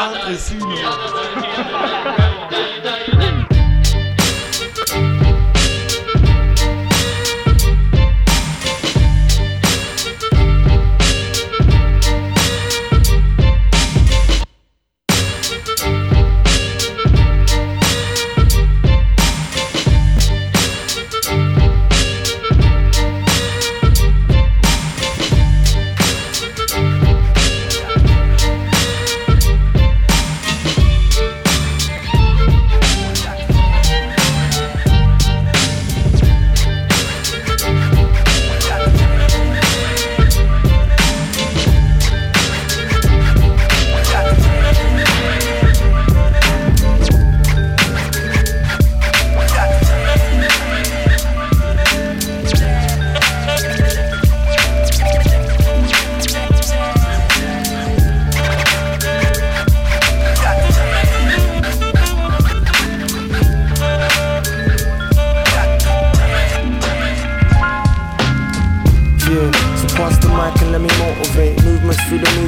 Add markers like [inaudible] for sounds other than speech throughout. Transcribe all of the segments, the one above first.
Asesino. Yeah,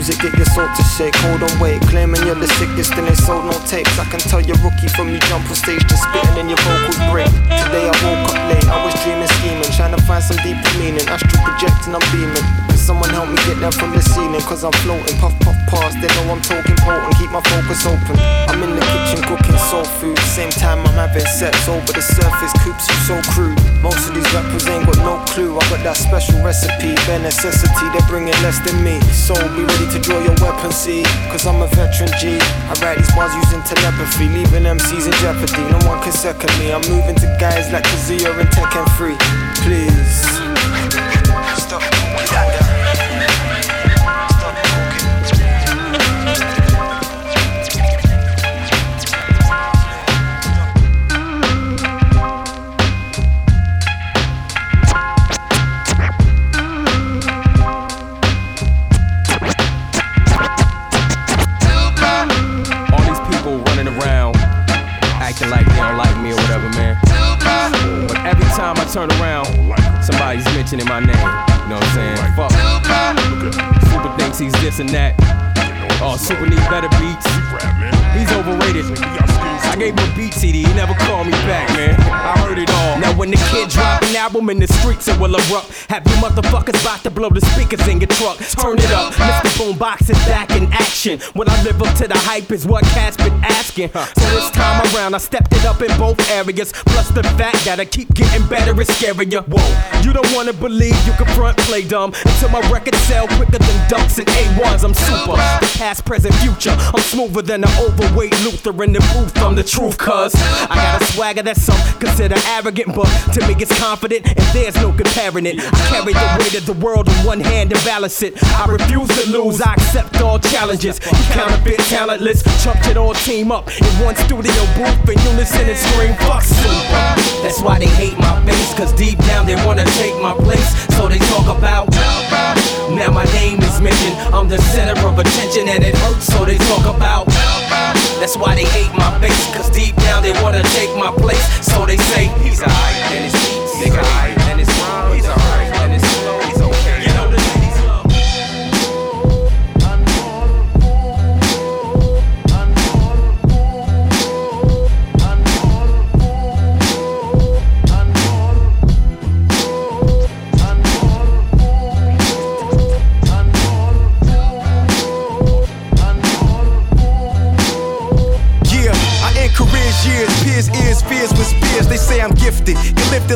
music, get your soul to shake. Hold on, wait, claiming you're the sickest and they sold no tapes. I can tell you're rookie from you jump on stage just spitting and your vocals break. Today I woke up late, I was dreaming, scheming, trying to find some deeper meaning. Astral projecting, I'm beaming. Can someone help me get down from the ceiling? Cause I'm floating, puff, puff, past. They know I'm talking potent, keep my focus open. I'm in the kitchen cooking soul food. Same time I'm having sex over the surface, coops you so crude. Most of these rappers ain't got no clue. I got that special recipe, bare necessity. They're bringing less than me. So be ready to draw your weapon, see? Cause I'm a veteran G. I write these bars using telepathy, leaving MCs in jeopardy. No one can second me. I'm moving to guys like Kazuya and Tekken 3. Please. Stop mentioning my name. You know what I'm saying? Fuck. Super thinks he's this and that. Oh, Super need better beats. He's overrated. I gave him a beat CD, he never called me back, man. I heard it all. Now when the kid drop an album in the streets, it will erupt. Have you motherfuckers about to blow the speakers in your truck? Turn it up. Mr. Boombox is back in action. When I live up to the hype is what Cat's been asking. So this time around, I stepped it up in both areas. Plus the fact that I keep getting better is scarier. Whoa, you don't wanna believe you can front play dumb until my records sell quicker than ducks and A1s. I'm super. The past, present, future. I'm smoother than an overweight Luther in the booth. I'm the truth, cuz I got a swagger that some consider arrogant, but to me it's confident and there's no comparing it. I carry the weight of the world in one hand and balance it. I refuse to lose, I accept all challenges. Counterfeit talentless, chucked it all team up in one studio booth in unison and scream, fuck super. That's why they hate my face, cause deep down they wanna take my place. So they talk about now my name is mentioned. I'm the center of attention and it hurts, so they talk about that's why they hate my face, cause deep down they wanna take my place. So they say he's alright, and his nigga,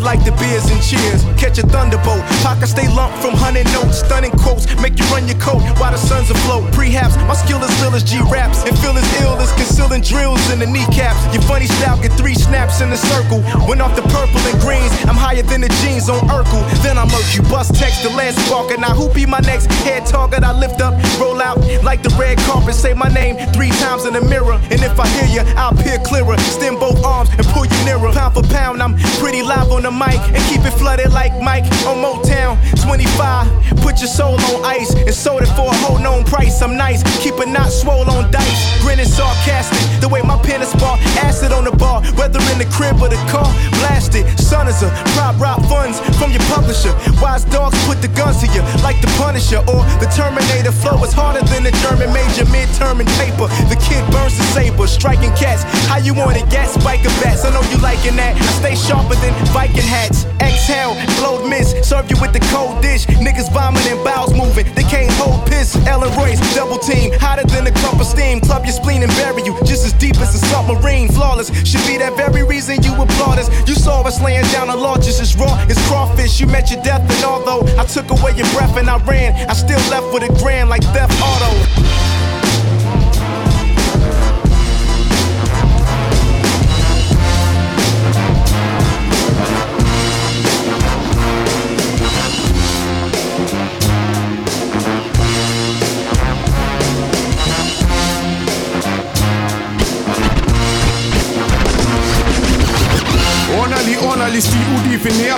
like the beers and cheers. Catch a thunderbolt, pockets stay lumped from hunting notes, stunning quotes, make you run your coat while the sun's afloat. Prehaps, my skill is real as G raps, and feel as ill as concealing drills in the kneecaps. Your funny style get three snaps in a circle. Went off the purple and greens, I'm higher than the jeans on Urkel. Then I murk you, bust text the last sparker. Now who be my next head target? I lift up, roll out like the red carpet, say my name three times in the mirror, and if I hear you, I'll peer clearer. Extend both arms and pull you nearer. Pound for pound, I'm Pretty live on the mic and keep it flooded like Mike on Motown. 25, put your soul on ice and sold it for a whole known price. I'm nice, keep a knot swole on dice. Grinning sarcastic, the way my pen is ball, acid on the bar, whether in the crib or the car. Blasted, son is a prop rob funds from your publisher. Wise dogs put the guns to you like the Punisher or the Terminator. Flow is harder than the German major midterm and paper. The kid burns the saber, striking cats. How you want it? Gas, spiker bats. I know you liking that. I stay sharper than Viking Exhale, blowed mist, serve you with the cold dish. Niggas vomiting, bowels moving. They can't hold piss. Ellen Royce, double team, hotter than a cup of steam. Club your spleen and bury you just as deep as a submarine. Flawless should be that very reason you applaud us. You saw us laying down a law just as raw as crawfish. You met your death, and although I took away your breath and I ran, I still left with a grand like Theft Auto. Stil udefinerbar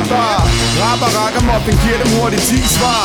Rapper, rakker, mobbing giver dem hurtigt 10 svar.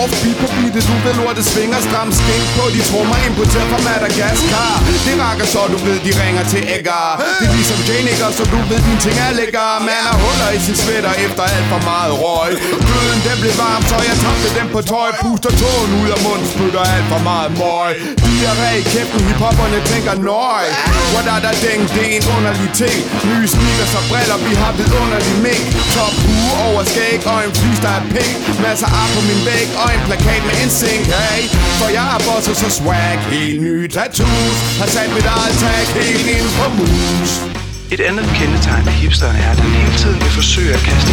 Offbeat på beatet, du ved lortet svinger. Stram skink på de trommer importeret fra Madagaskar Det rakker så du ved, de ringer til ægger Det er ligesom genikker, så du ved, din ting er lækker. Man har huller i sin sweater efter alt for meget røg. Gløden den blev varm, så jeg tabte den på tøj. Puster tåen ud af munden, spytter alt for meget møg. Diarré i kæften, hiphopperne tænker nøj. What er der ding, det er en underlig ting. Nye sneakers og briller, vi har vidunderlig mink Top hue over skæg og en flys, der er pink Masser af på min væg og en plakat med en sink Hey, for jeg har bosset så swag Helt nye tattoos. Har sat mit eget tag helt ind på mus. Et andet kendetegn af hipsteren er, at han hele tiden vil forsøge at kaste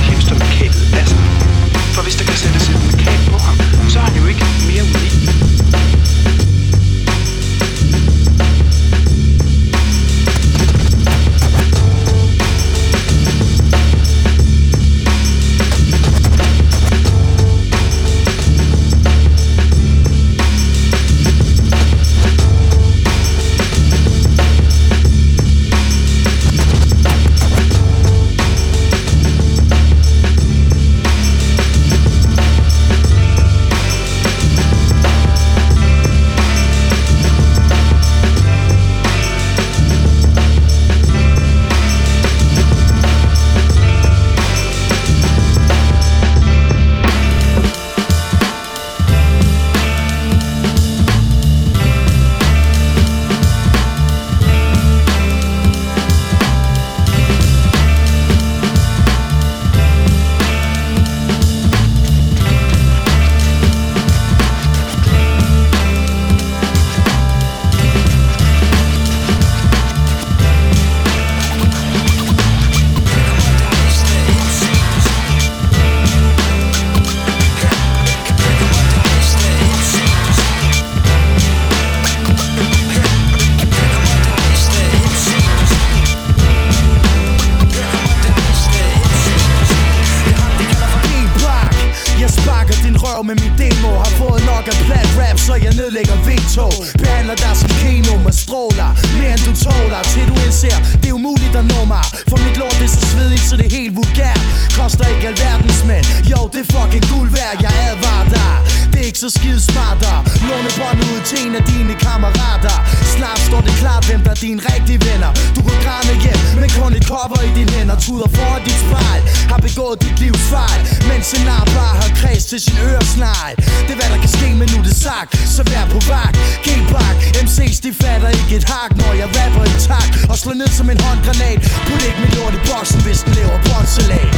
men Jo, det er fucking guld værd, jeg advarer dig. Det er ikke så skide smart der Låne bånd ud til en af dine kammerater. Snart står det klart, hvem der er dine rigtige venner. Du kan græne hjem, men kun et kopper i dine hænder. Tuder foran dit spejl, har begået dit livs fejl. Mens en nar bare har kreds til sin øresnegl. Det er hvad der kan ske, men nu det sagt Så vær på vagt, G-bak MC's de fatter ikke et hak, når jeg rapper i takt. Og slår ned som en håndgranat. Put ikke mit lort i boksen, hvis den lever båndsalat.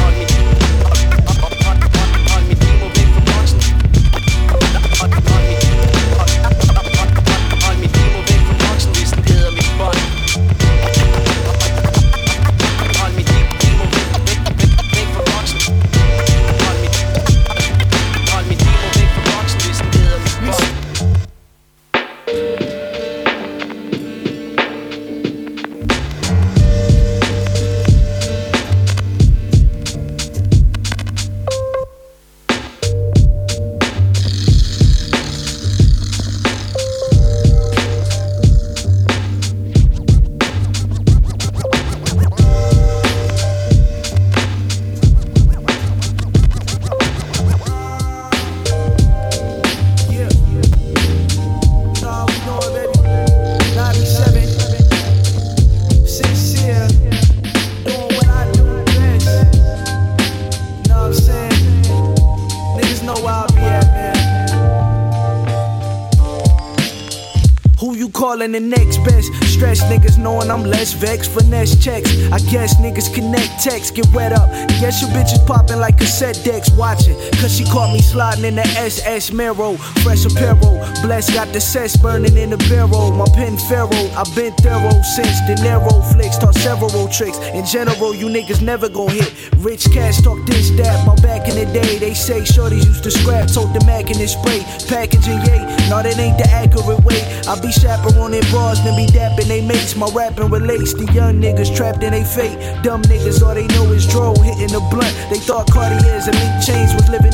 I'm less vexed. Finesse checks. I guess niggas connect text, get wet up. Guess your bitch is popping like cassette decks watching. Cause she caught me sliding in the SS Mero. Fresh apparel. Bless got the cess burning in the barrel. My pen pharaoh. I've been thorough since the narrow flicks. Taught several tricks. In general, you niggas never gon' hit. Rich cash talk this, that. My back in the day, they say shorties used to scrap. Told the Mac in his spray. Packaging, yay. No, that ain't the accurate way. I be chaperoning bars, then be dapping they mates. My rapping relates. The young niggas trapped in they fate. Dumb niggas, all they know is dro hitting the blunt. They thought Cartiers and link chains was living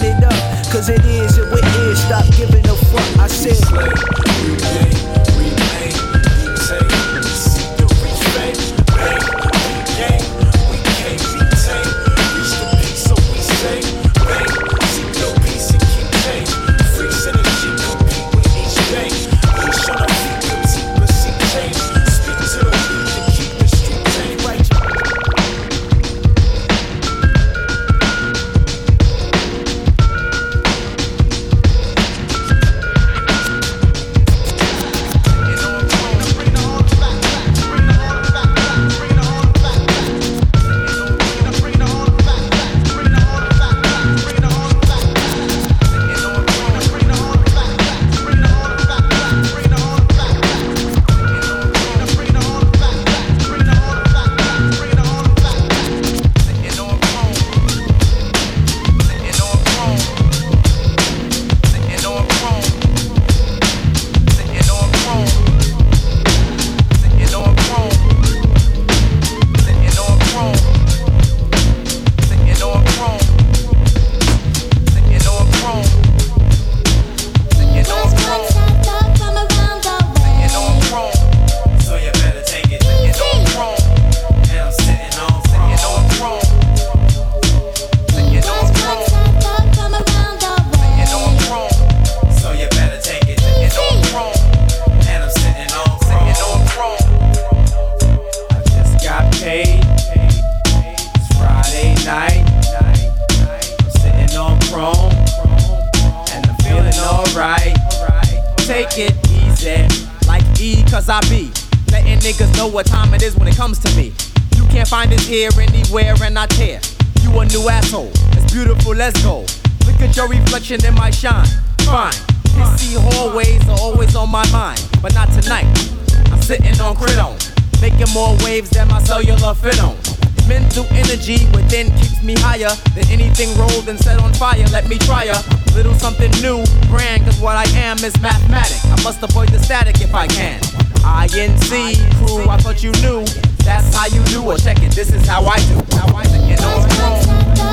here, anywhere, and I tear. You a new asshole. It's beautiful, let's go. Look at your reflection in my shine. Fine. These hallways are always on my mind, but not tonight. I'm sitting on Critone, making more waves than my cellular fit on. Mental energy within keeps me higher than anything rolled and set on fire. Let me try a little something new, brand, cause what I am is mathematic. I must avoid the static if I can. INC crew, I thought you knew. That's how you do it. Check it, this is how I do. How I do.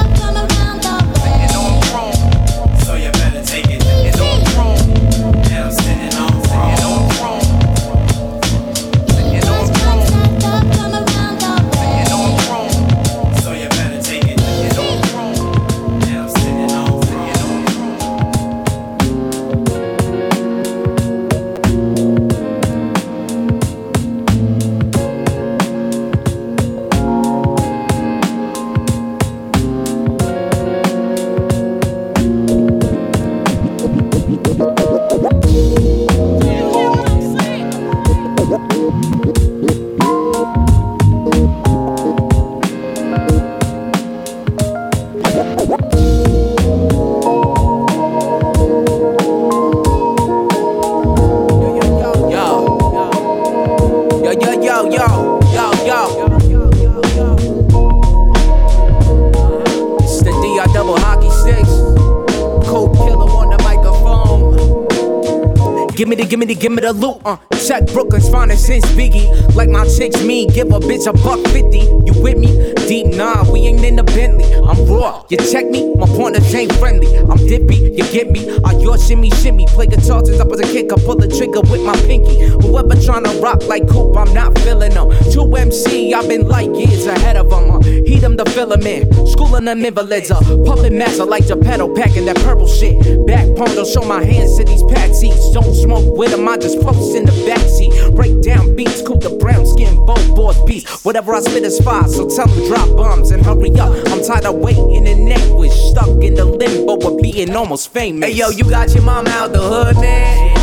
Give me the loot, uh. Check Brooklyn's finest since Biggie. Like my chicks me, give a bitch a buck fifty. You with me? Deep nah, we ain't in the Bentley. I'm raw, you check me, my partners ain't friendly. I'm dippy, you get me? I your shimmy shimmy. Play guitar since I was a kid, I pull the trigger with my pinky. Whoever tryna rock like Coop, I'm not feeling them. Two MC, I've been like years ahead of them. Uh. Heat them the filament, schooling them invalids. Uh. Puppet master like Geppetto, packing that purple shit. Back palm, don't show my hands to these patsies. Don't smoke with them, Just post in the backseat. Break down beats, cool the brown skin, both boys beats. Whatever I spit is fire, so tell them drop bombs and hurry up. I'm tired of waiting in anguish, stuck in the limbo of being almost famous. Hey yo, you got your mom out the hood, man?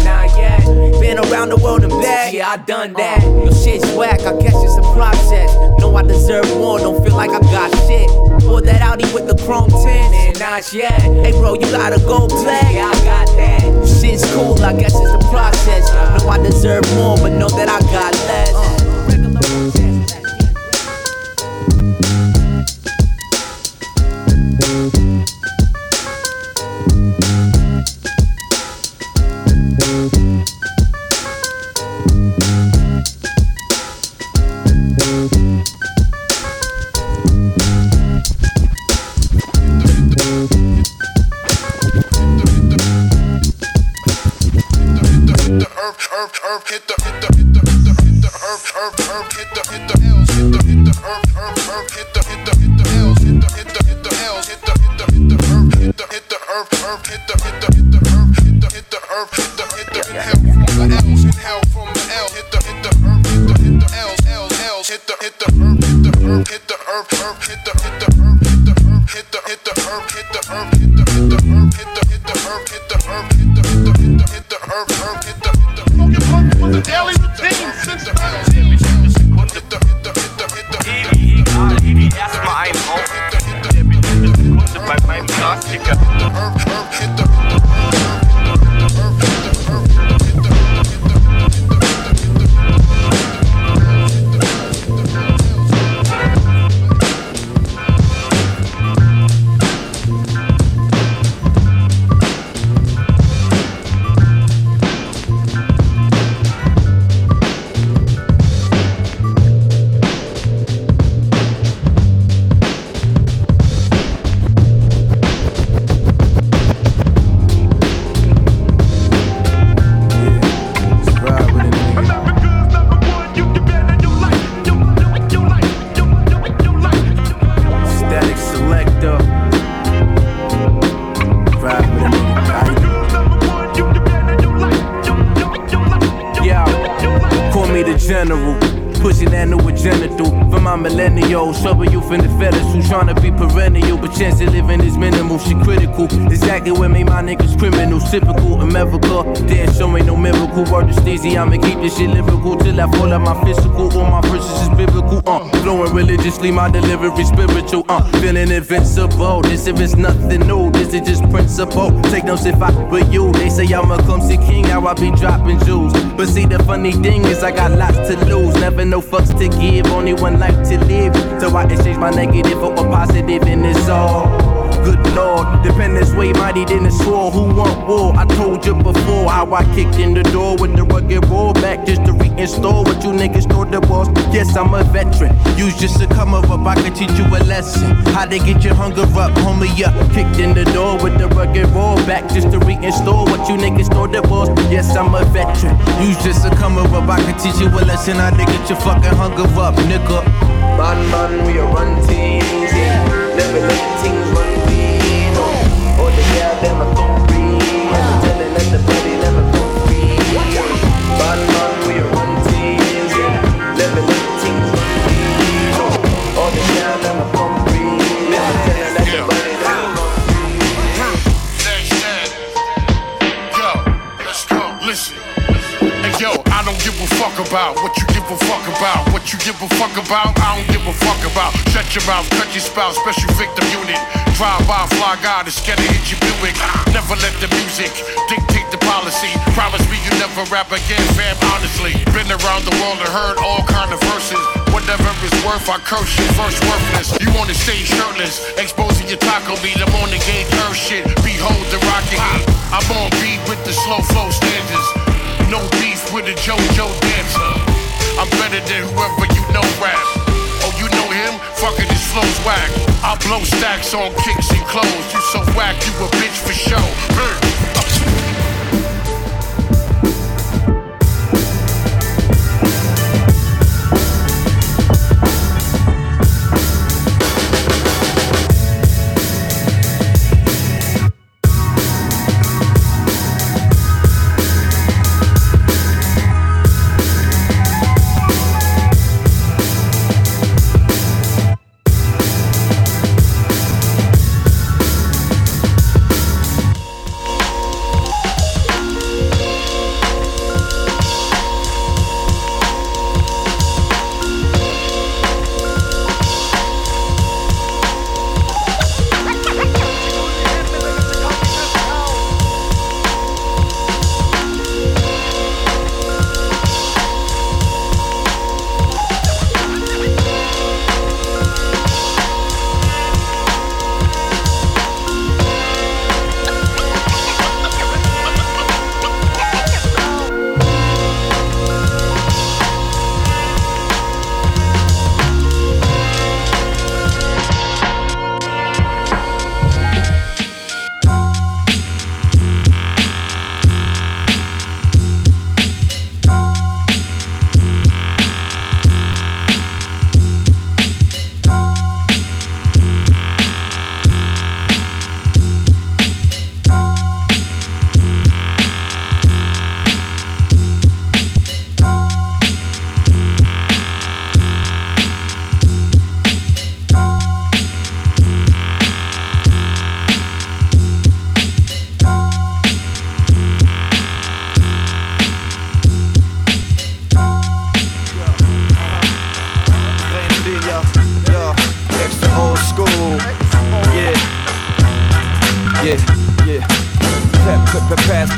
Been around the world and back, yeah, I done uh, that. Your shit's whack, I guess it's a process. Know I deserve more, don't feel like I got shit. Pour that Audi with the chrome tints, and not yet. Hey, bro, you gotta go play, yeah, I got that. Shit's cool, I guess it's a process. Uh-huh. Know I deserve more, but know that I got less. Uh. earth, hit the hit the hit the hit the hit the earth, earth, earth, hit the hit the L's, hit the hit the earth, earth, earth, hit the hit the hit the L's, hit the hit the hit the L's, hit the hit the hit the earth, hit the hit the earth, earth, hit the hit the hit the earth, hit the hit the earth, hit the hit the hell from the L's, hit hell from the L, hit the hit the earth, hit the hit the L's, L's, L's, hit the hit the earth, hit the earth, hit the earth, earth, hit the hit the earth, hit the earth, hit the hit the earth, hit the earth, hit the hit the earth, hit the hit the earth, hit the earth, hit the hit the hit the earth, hit the I'ma keep this shit lyrical till I fall out my physical. All my verses is biblical, uh. Flowing religiously, my delivery spiritual, uh. Feeling invincible. This if it's nothing new, this is just principle. Take notes if I you. They say I'm a clumsy king, now I be dropping jewels. But see, the funny thing is, I got lots to lose. Never no fucks to give, only one life to live. So I exchange my negative for a positive, and it's all good lord. Dependence way mighty than a sword. Who want war? I told you before how I kicked in the door with the rugged roll back just to reinstall what you niggas thought the was. Yes, I'm a veteran. Use just to come up, I can teach you a lesson. How to get your hunger up, homie. Yeah, kicked in the door with the rugged roll back just to reinstall what you niggas thought the was. Yes, I'm a veteran. Use just to come up, I can teach you a lesson. How to get your fucking hunger up, nigga. Man, man, we are run teams, yeah. Never let things run them don't give a fuck about what you give a fuck about. What you give a fuck about, I don't give a fuck about. Shut your mouth, cut your spouse, special victim unit. Drive by, fly guy, scared to hit your Buick. Never let the music dictate the policy. Promise me you never rap again, fam, honestly. Been around the world and heard all kind of verses. Whatever it's worth, I curse you first worthless. You wanna stay shirtless, exposing your taco meat. I'm on the game, earth shit. Behold the rocket. I'm on beat with the slow flow standards. No beef with a JoJo dancer. I'm better than whoever you know rap. Oh, you know him? Fuck it, his flow's whack. I blow stacks on kicks and clothes. You so whack, you a bitch for show.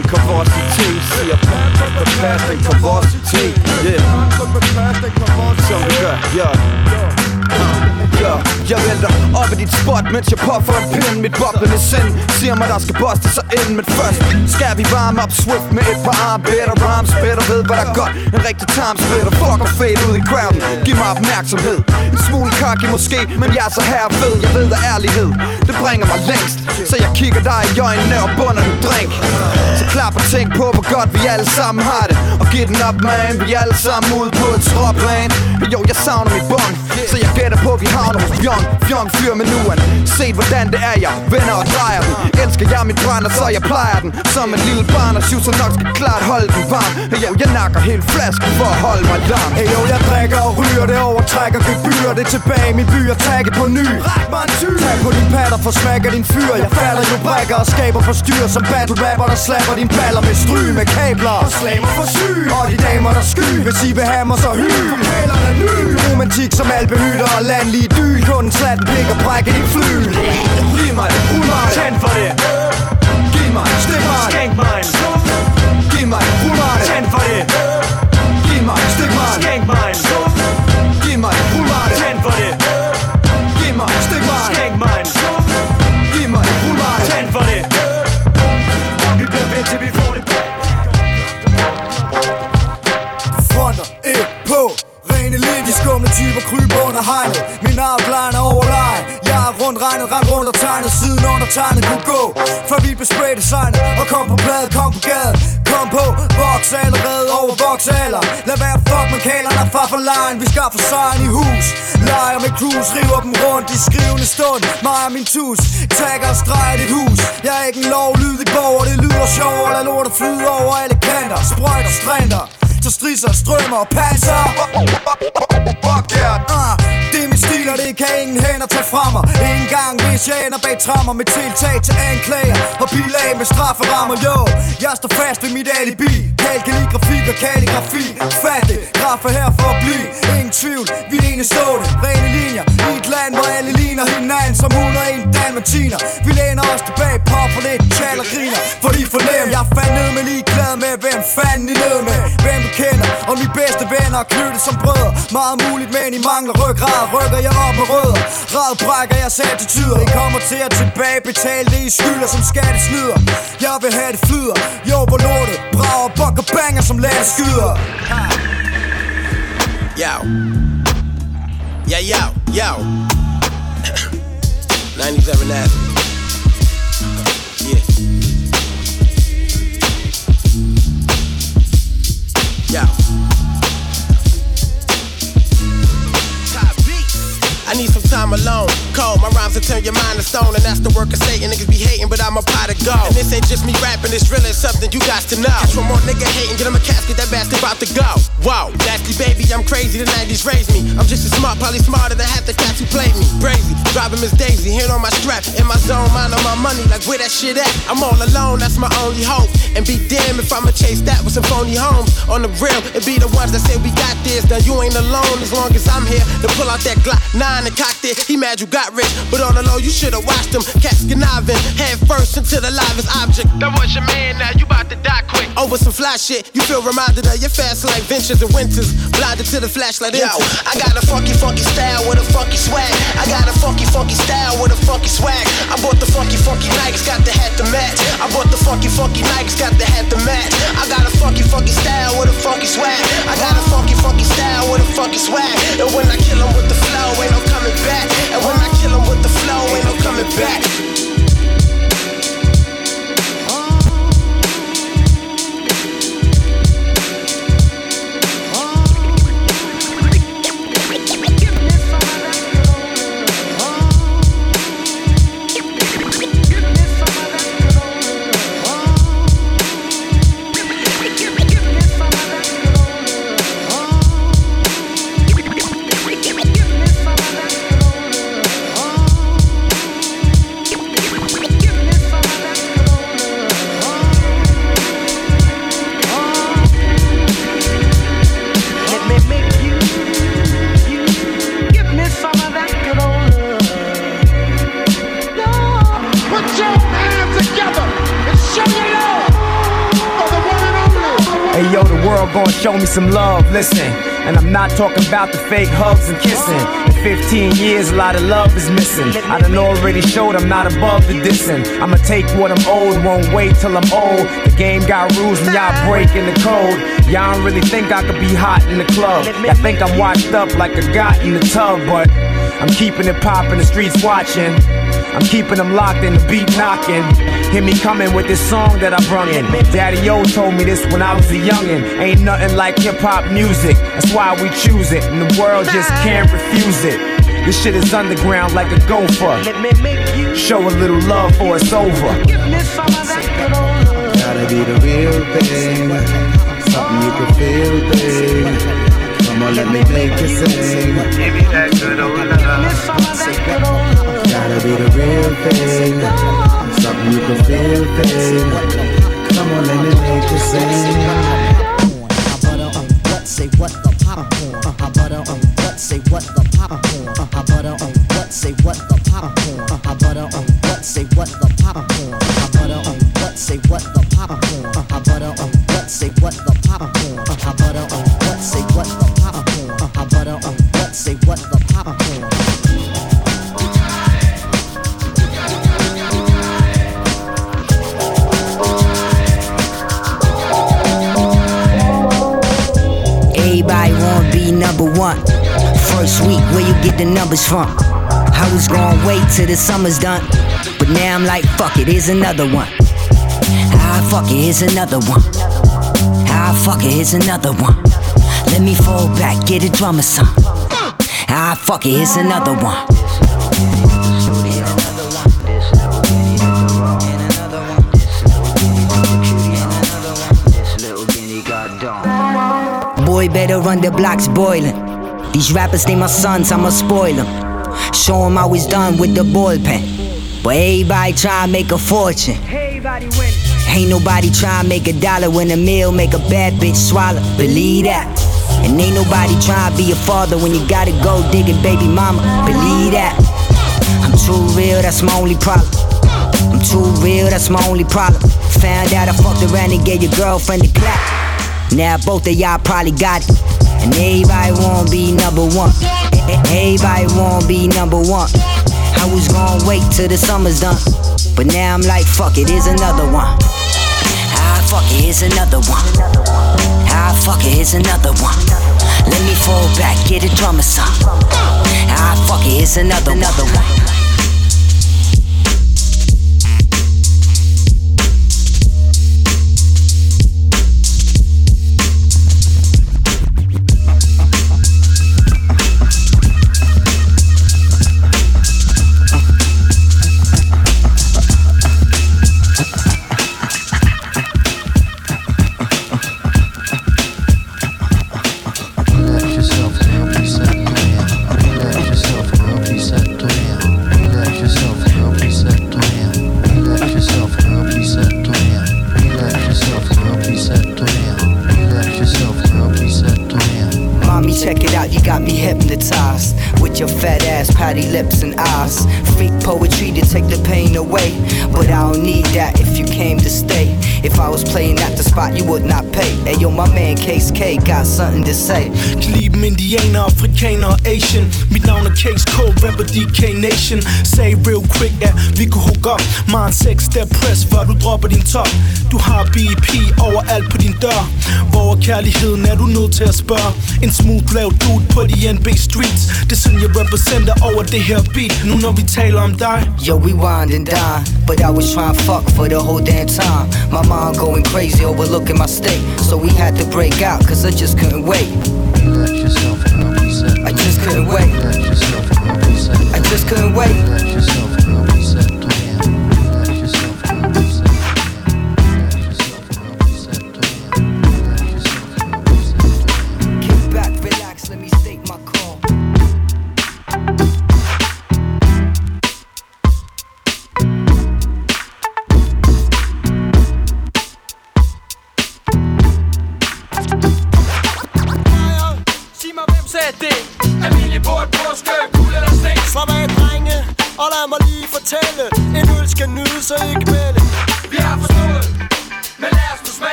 And Kavarsity, see a past and Kavarsity, yeah. Vi gør, yeah. Jeg vælter op i dit spot, mens jeg puffer en pind. Mit boblende sind siger mig, der skal boste sig ind. Men først skal vi varme op swift med et par armbæt og rhymes Better ved, hvad der er godt, en rigtig time splitter Fuck og fade ud i crowden, giv mig opmærksomhed. En smule cocky måske, men jeg er så her ved Jeg ved, at ærlighed, det bringer mig længst. Så jeg kigger dig i øjnene og bunder en drink. Så klap og tænk på, hvor godt vi alle sammen har det. Og giv den op, man, vi er alle sammen ude på et stråplan. Jo, jeg savner mit bong, så jeg gætter på, vi har havner hos Bjørn Fjong fyr med nuan Se hvordan det er jeg vender og drejer den. Elsker jeg mit brænder så jeg plejer den. Som en lille barn og så nok skal klart holde den varm. Hey yo, jeg nakker helt flasken for at holde mig larm. Hey yo, jeg drikker og ryger det over Trækker gebyr det tilbage i min by og tagge på ny. Ræk mig en tyr Tag på din patter for smækker din fyr. Jeg falder jo brækker og skaber for styr. Som battle rapper der slapper din baller med stry med kabler. Og slamer for syg. Og de damer der sky. Hvis I vil have mig så hyg. For ny. Romantik som albehytter og landlige dyl Kun slat blik og brække din flyl Giv mig det, rul mig. Tænd for det. Giv mig, stik mig. Skænk mig. Giv mig, rul mig. Tænd for det. Giv mig, stik mig. Skænk mig skal for sejren i hus. Leger med cruise, river dem rundt i skrivende stund. Mig og min tus, tagger og streger dit hus. Jeg er ikke en lovlydig borger, det lyder sjovt Lad lortet flyde over alle kanter Sprøjter, strænder så strisser, strømmer og passer. Fuck yeah, uh, det er min stil, og det kan ingen hænder tage fra mig. Ingen gang, hvis jeg ender bag trammer Med tiltag til anklager og bilag med strafferammer Jo, jeg står fast ved mit alibi. Kald kalligrafi og kalligrafi. Fat det, kaffe her for at blive. Ingen tvivl, vi er ene stående Rene linjer, i et land, hvor alle ligner hinanden Som 101 dalmatiner Vi læner os tilbage, popper lidt, taler griner. For de fornem, jeg fandt ned med ligeglad med Hvem fanden I ned med, hvem du kender? Og mine bedste venner knyttet som brødre. Meget muligt, men I mangler ryggrad. Rykker jeg op med rødder? Rad brækker jeg tyder I kommer til at tilbage betale det I skylder som skattesnyder Jeg vil have det flyder. Jo, hvor lortet. Brager, bukker, banger som lade skyder. Yo. Ja, yo, yo. [coughs] 97 Avenue. Yeah. Yo I need some time alone. Cold, my rhymes will turn your mind to stone, and that's the work of Satan. Niggas be hating, but I'm a pot of gold. And this ain't just me rapping, it's really something you got to know. Catch one more nigga hating, get him a casket, that bastard about to go. Whoa, nasty baby, I'm crazy, the 90s raised me. I'm just as smart, probably smarter than half the cats who played me. Brazy, driving Miss Daisy, hand on my strap, in my zone, mind on my money, like where that shit at? I'm all alone, that's my only hope. And be damn if I'ma chase that with some phony homes. On the real, it be the ones that say we got this. Now you ain't alone as long as I'm here to pull out that Glock 9 it. He mad you got rich, but on the low, you should've watched him. Cats conniving, head first into the livest object. That was your man, now you about to die quick. Oh, Over some fly shit, you feel reminded of your fast like ventures and winters. Blinded to the flashlight. Yo, I got a funky, funky style with a funky swag. I got a funky, funky style with a funky swag. I bought the funky, funky Nikes, got the hat to match. I bought the funky, funky Nikes, got the hat to match. I got a funky, funky style with a funky swag. I got a funky, funky style with a funky swag. And when I some love, listen. And I'm not talking about the fake hugs and kissing. In 15 years, a lot of love is missing. I done already showed I'm not above the dissing. I'ma take what I'm owed, won't wait till I'm old. The game got rules and y'all breaking the code. Y'all don't really think I could be hot in the club. Y'all think I'm washed up like a got in the tub, but I'm keeping it poppin', the streets watching. I'm keeping them locked in the beat knocking. Hear me coming with this song that I brung in. Daddy O told me this when I was a youngin'. Ain't nothing like hip hop music. That's why we choose it, and the world just can't refuse it. This shit is underground like a gopher. Show a little love for it's over. Gotta be the real thing. Something you can feel, babe. Come on, let me make you sing. Give me that good old love. Gotta be the real thing. You can feel, babe. Come on, let me make you sing. Say what get the numbers from? I was gonna wait till the summer's done, but now I'm like, fuck it, here's another one. Ah, fuck it, here's another one. Ah, fuck it, here's another one. Let me fall back, get a drummer some. Ah, fuck it, here's another one. Boy, better run the blocks boiling. These rappers, they my sons, I'ma spoil them. Show 'em how it's done with the ball pen. But everybody try to make a fortune. Ain't nobody try to make a dollar when a meal make a bad bitch swallow. Believe that. And ain't nobody try to be a father when you gotta go digging baby mama. Believe that. I'm too real, that's my only problem. I'm too real, that's my only problem. Found out I fucked around and gave your girlfriend a clap. Now both of y'all probably got it. And everybody wanna be number one. Everybody wanna be number one. I was gonna wait till the summer's done. But now I'm like, fuck it, here's another one. Ah, fuck it, here's another one. Ah, fuck it, here's another one. Let me fall back, get a drummer some. Ah, fuck it, here's another, another one. DK Nation. Say real quick, ja, vi kunne hook up Mig en sex step press, før du dropper din top. Du har BEP overalt på din dør. Hvor er kærligheden, er du nødt til at spørge? En smooth lav dude på de NB streets. Det er sådan jeg repræsenter over det her beat. Nu når vi taler om dig. Yo, we wind and dine, but I was trying to fuck for the whole damn time. My mind going crazy, overlooking my state. So we had to break out, cause I just couldn't wait. Yourself and help reset the I just couldn't wait. Just couldn't wait.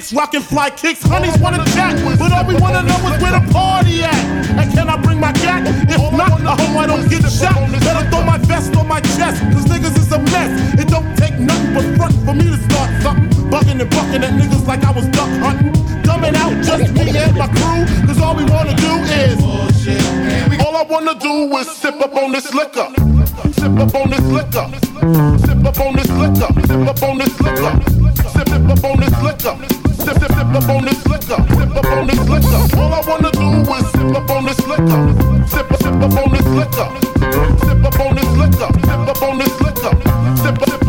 dicks, rocking fly kicks. Honeys wanna jack, but all we wanna know on this liquor. Sip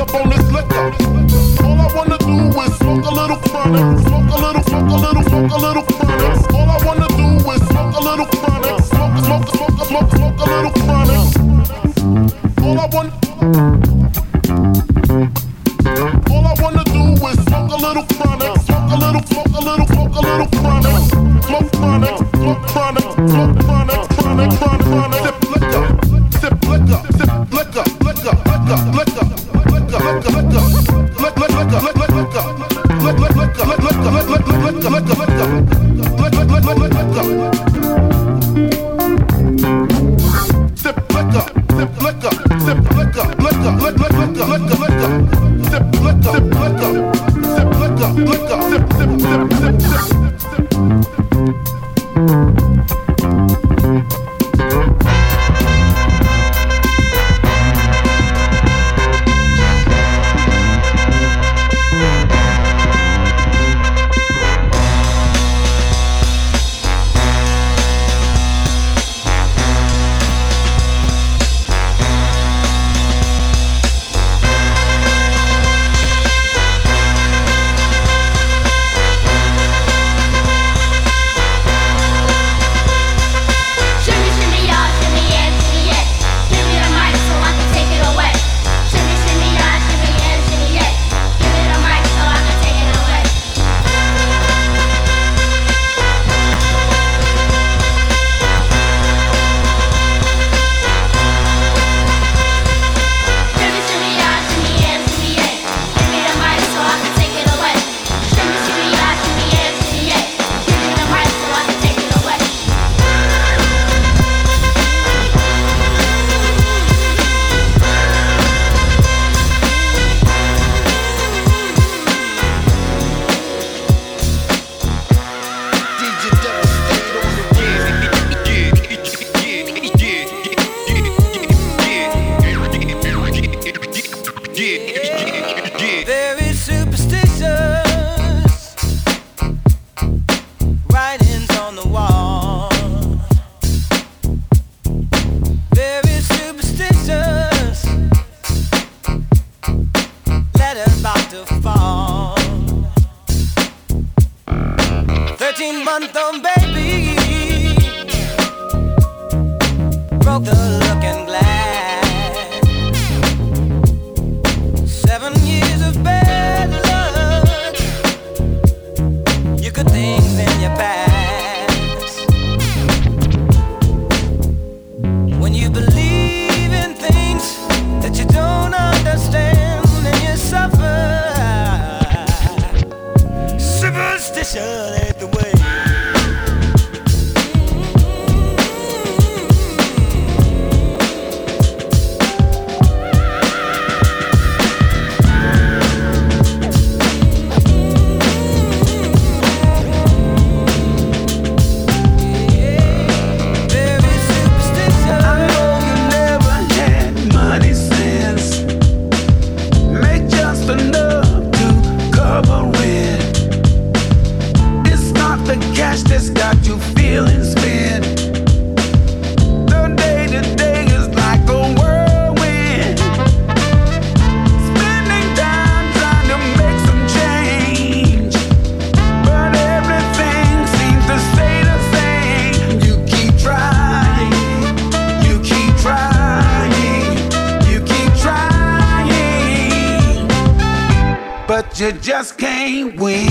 but you just can't win.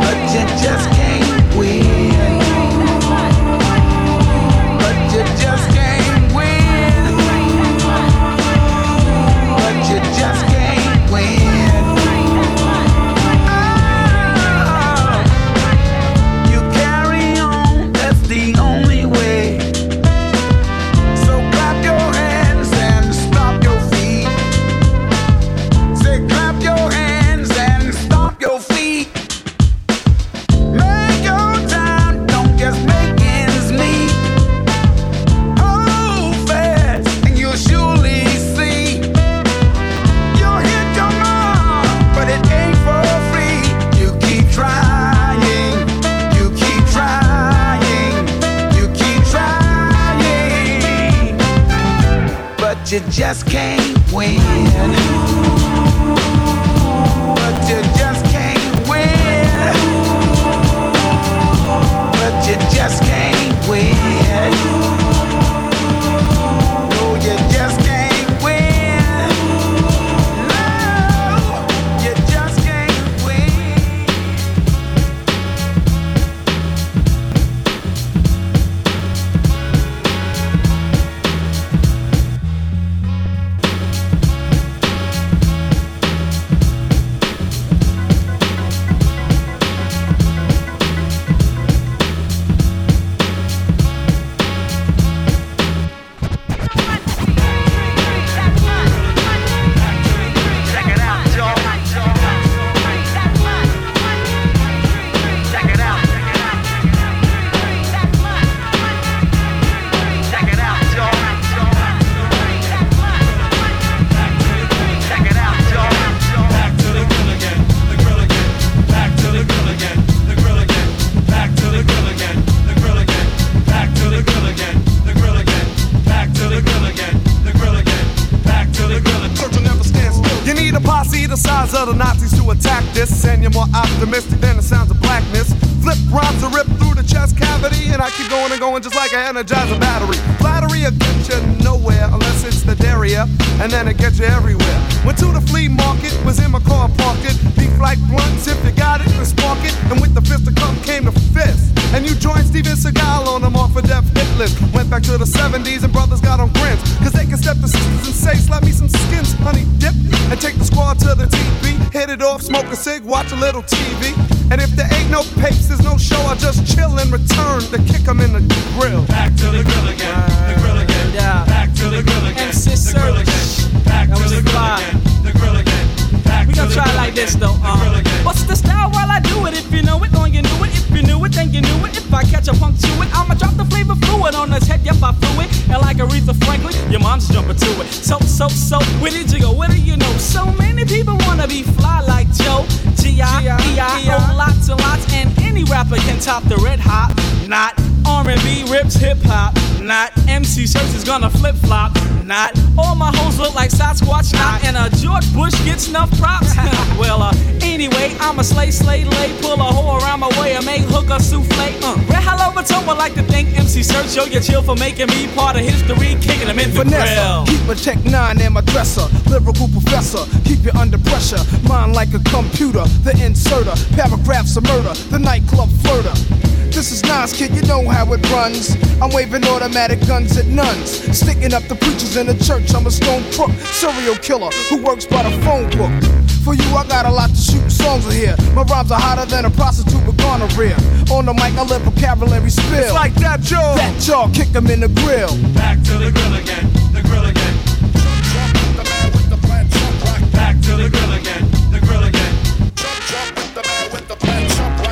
But you just Went back to the 70s and brothers got on grins. Cause they can step the sisters and say, slap me some skins, honey dip. And take the squad to the TV. Hit it off, smoke a cig, watch a little TV. And if there ain't no pace, there's no show, I just chill and return to kick 'em in the grill. Back to the grill again, the grill again. Yeah. Back to the grill again, MC the grill again. Back to the grill again, the grill again. Gonna try like this though. Uh, what's the style while I do it? If you know it, then you knew it. If you knew it, then you knew it. If I catch a punk to it, I'ma drop the flavor fluid on this head. Yep, I flew it. And like Aretha Franklin, your mom's jumping to it. So, so, so, where did you go? Where do you know? So many people wanna be fly like Joe. G-I-E-I, oh, lots and lots. And any rapper can top the red hot. Not R&B rips hip hop. Not MC Serch is gonna flip flop. Not all my hoes look like Sasquatch. Not and a George Bush gets enough props. [laughs] well, uh, anyway, I'm a slay, slay, lay, pull a hoe around my way and make hooker souffle. Uh, Red Hot Lover Tone like to thank MC Serch. Yo, you chill for making me part of history, kicking them in the Vanessa, grill. keep a tech nine in my dresser. Lyrical professor, keep you under pressure. Mind like a computer, the inserter. Paragraphs of murder, the nightclub flirter. This is Nas, kid, you know how it runs. I'm waving automatic guns at nuns. Sticking up the preachers in the church. I'm a stone crook, serial killer who works by the phone book. For you, I got a lot to shoot songs in here. My rhymes are hotter than a prostitute with gonorrhea. On the mic, I let vocabulary spill. It's like that, Joe. That jaw, kick 'em in the grill. Back to the grill again, the grill again. Back to the grill again, the grill again.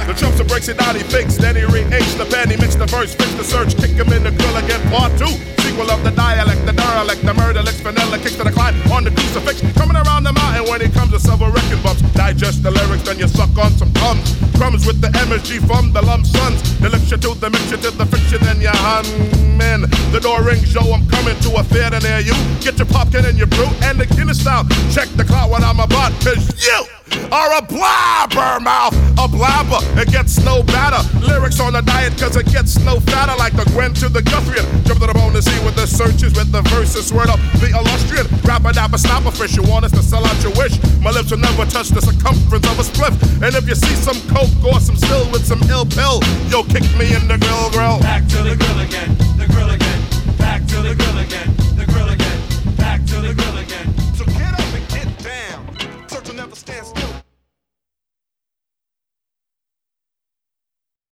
The jumps and breaks it down, he fakes, then he re-H the pen, he mix the verse, fix the search, kick him in the grill again, part two. Sequel of the dialect, the derelict, the murder, licks, vanilla, kicks to the climb on the crucifix. Coming around the mountain when he comes to several wrecking bumps. Digest the lyrics, then you suck on some crumbs. Crumbs with the MSG from the lump sons. The lecture to the mixture to the friction, then you hum in. The door rings, yo, I'm coming to a theater near you. Get your popcorn and your brew and the Guinness down. Check the clock when I'm about, cause you are a blabber mouth, a blabber. It gets no better. Lyrics on the diet, cause it gets no fatter. Like the Gwen to the Guthrie. Jump to the bone to see what the search is with the verses. Word up, the illustrious rapper dapper a fish. You want us to sell out your wish? My lips will never touch the circumference of a spliff. And if you see some coke or some still with some ill pill, yo, kick me in the grill grill. Back to the grill again, the grill again. Back to the grill again, the grill again. Back to the grill again.